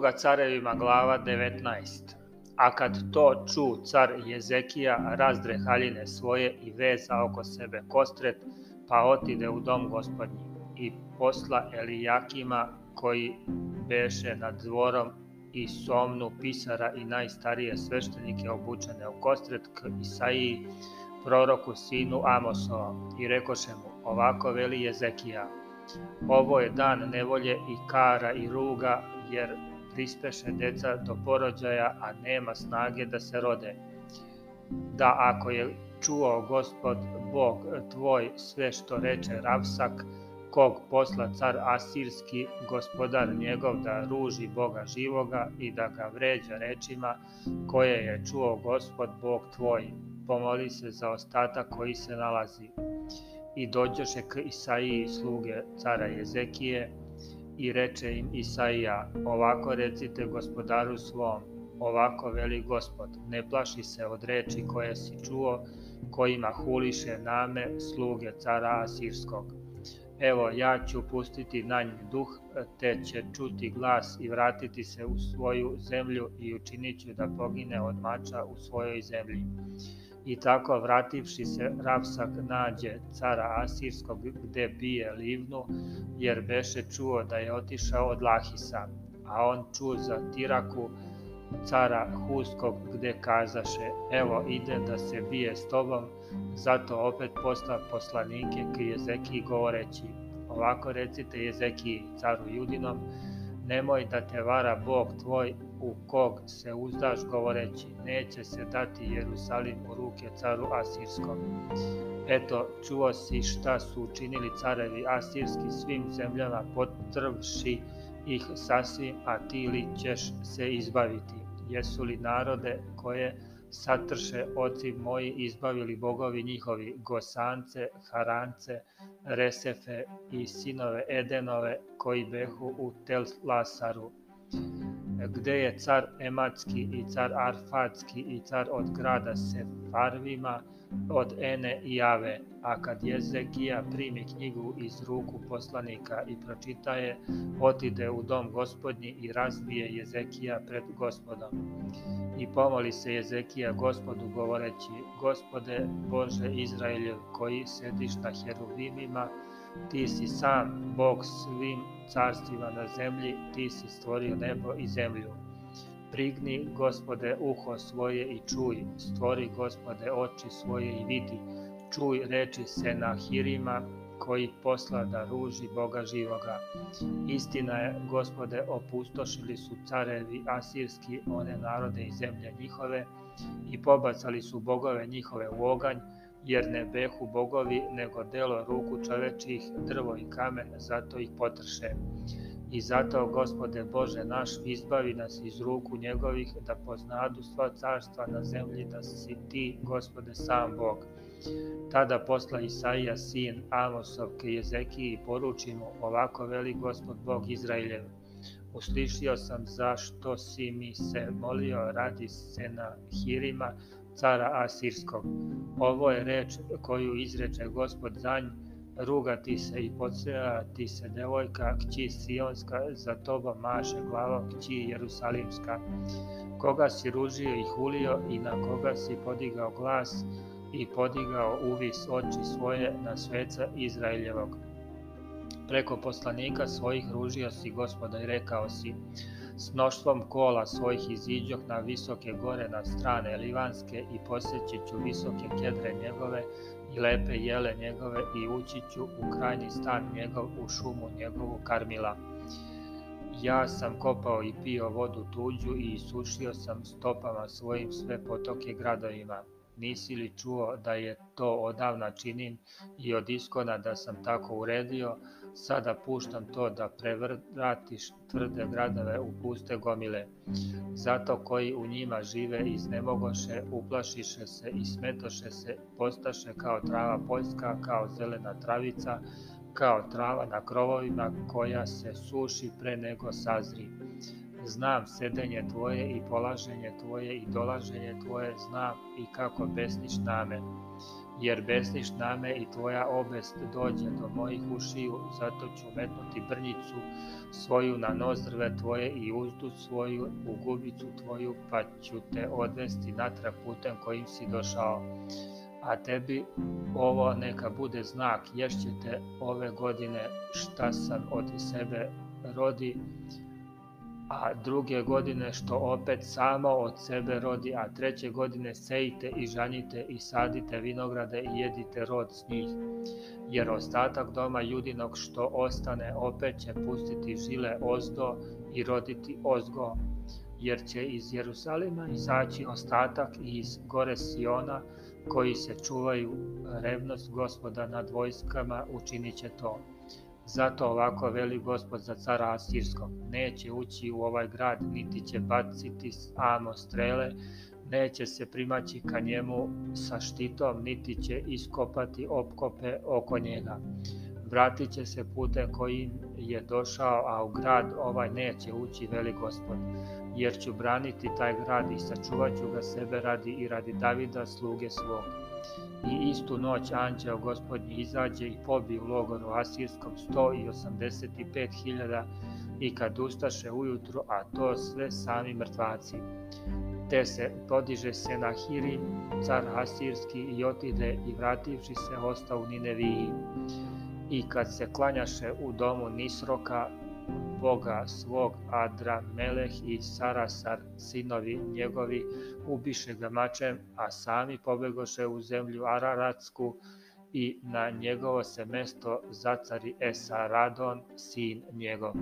Druga carevima glava 19. A kad to ču car Jezekija razdre haljine svoje i veza oko sebe kostret, pa otide u dom gospodnji i posla Elijakima koji beše nad dvorom i somnu pisara i najstarije sveštenike obučene u kostret k Isaiji, proroku sinu Amosova, i rekoše mu, ovako veli Jezekija, ovo je dan nevolje i kara i ruga, jer prispeše deca do porođaja, a nema snage da se rode. Da ako je čuo gospod Bog tvoj sve što reče Ravsak, kog posla car Asirski, gospodar njegov da ruži Boga živoga i da ga vređa rečima koje je čuo gospod Bog tvoj. Pomoli se za ostatak koji se nalazi. I dođoše k Isaiji sluge cara Jezekije i reče im Isaija, ovako recite gospodaru svom, ovako veli gospod, ne plaši se od reči koje si čuo, kojima huliše name sluge cara Asirskog Evo, ja ću pustiti na nju duh, te će čuti glas i vratiti se u svoju zemlju i učinit ću da pogine od mača u svojoj zemlji. I tako vrativši se Ravsak nađe cara Asirskog gde bije livnu, jer beše čuo da je otišao od Lahisa, a on ču za Tiraku, cara Huskog gde kazaše, evo ide da se bije s tobom, zato opet posla poslanike k Jezekiji govoreći, ovako recite Jezekiji, caru Judinom, nemoj da te vara Bog tvoj u kog se uzdaš govoreći, neće se dati Jerusalim u ruke caru Asirskom. Eto, čuo si šta su učinili carevi Asirski svim zemljama potrvši ih sasvim, a ti li ćeš se izbaviti? Jesu li narode koje satrše oci moji izbavili bogovi njihovi, Gosance, Harance, Resefe i sinove Edenove koji behu u Tel-Lasaru, gde je car Ematski i car Arfadski i car od grada Sefarvima, od Ene i Jave, a kad Jezekija primi knjigu iz ruku poslanika i pročita je, otide u dom gospodnji i razbije Jezekija pred gospodom. I pomoli se Jezekija gospodu govoreći, Gospode Bože Izraeljev koji sediš na heruvimima, ti si sam Bog svim carstvima na zemlji, ti si stvorio nebo i zemlju. Prigni, gospode, uho svoje i čuj, stvori, gospode, oči svoje i vidi, čuj reči se na hirima, koji posla da ruži Boga živoga. Istina je, gospode, opustošili su carevi asirski one narode i zemlje njihove i pobacali su bogove njihove u oganj, jer ne behu bogovi, nego delo ruku čovečih, drvo i kamen, zato ih potrše. I zato, gospode Bože naš, izbavi nas iz ruku njegovih, da poznadu sva carstva na zemlji, da si ti, gospode, sam Bog. Tada posla Isaija, sin Amosov, ke Jezekiji poruči mu, ovako veli gospod Bog Izraeljev. Uslišio sam zašto si mi se molio radi se na hirima cara Asirskog. Ovo je reč koju izreče gospod za nju, rugati se i podsjevati se devojka, kći Sionska, za tobom maše glava kći Jerusalimska. Koga si ružio i hulio i na koga si podigao glas i podigao uvis oči svoje na sveca Izraeljevog. Preko poslanika svojih ružio si gospoda i rekao si, s mnoštvom kola svojih iziđoh na visoke gore na strane Livanske i poseći ću visoke kedre njegove i lepe jele njegove i ući ću u krajnji stan njegov u šumu njegovu Karmila. Ja sam kopao i pio vodu tuđu i isušio sam stopama svojim sve potoke gradovima. Nisi li čuo da je to odavna činim i od iskona da sam tako uredio, sada puštam to da prevratiš tvrde gradove u puste gomile. Zato koji u njima žive iznemogoše, uplašiše se i smetoše se, postaše kao trava poljska, kao zelena travica, kao trava na krovovima koja se suši pre nego sazri. Znam sedenje tvoje i polaženje tvoje i dolaženje tvoje, znam i kako besniš na me. Jer besniš na me i tvoja obest dođe do mojih ušiju, zato ću metnuti brnjicu svoju na nozdrve tvoje i uzdu svoju u gubicu tvoju, pa ću te odvesti natrag putem kojim si došao. A tebi ovo neka bude znak, ješćete ove godine šta sam od sebe rodi, a druge godine što opet samo od sebe rodi, a treće godine sejite i žanjite i sadite vinograde i jedite rod s njih. Jer ostatak doma judinog što ostane opet će pustiti žile ozdo i roditi ozgo, jer će iz Jerusalima izaći ostatak i iz gore Siona, koji se čuvaju revnost gospoda nad vojskama, učinit će to. Zato ovako veli gospod za cara Asirskog, neće ući u ovaj grad, niti će baciti amo strele, neće se primaći ka njemu sa štitom, niti će iskopati opkope oko njega. Vratit će se putem kojim je došao, a u grad ovaj neće ući, veli gospod, jer ću braniti taj grad i sačuvat ću ga sebe radi i radi Davida, sluge svog. I istu noć anđeo gospodnji izađe i pobi u logoru Asirskom 185.000 i kad ustaše ujutru, a to sve sami mrtvaci. Te se podiže se na Hirim, car Asirski, i otide i vrativši se ostao u Nineviji. I kad se klanjaše u domu Nisroka, boga svog Adra Meleh i Sarasar, sinovi njegovi, ubiše ga mačem, a sami pobegoše u zemlju Araratsku i na njegovo se mesto zacari Esaradon, sin njegov.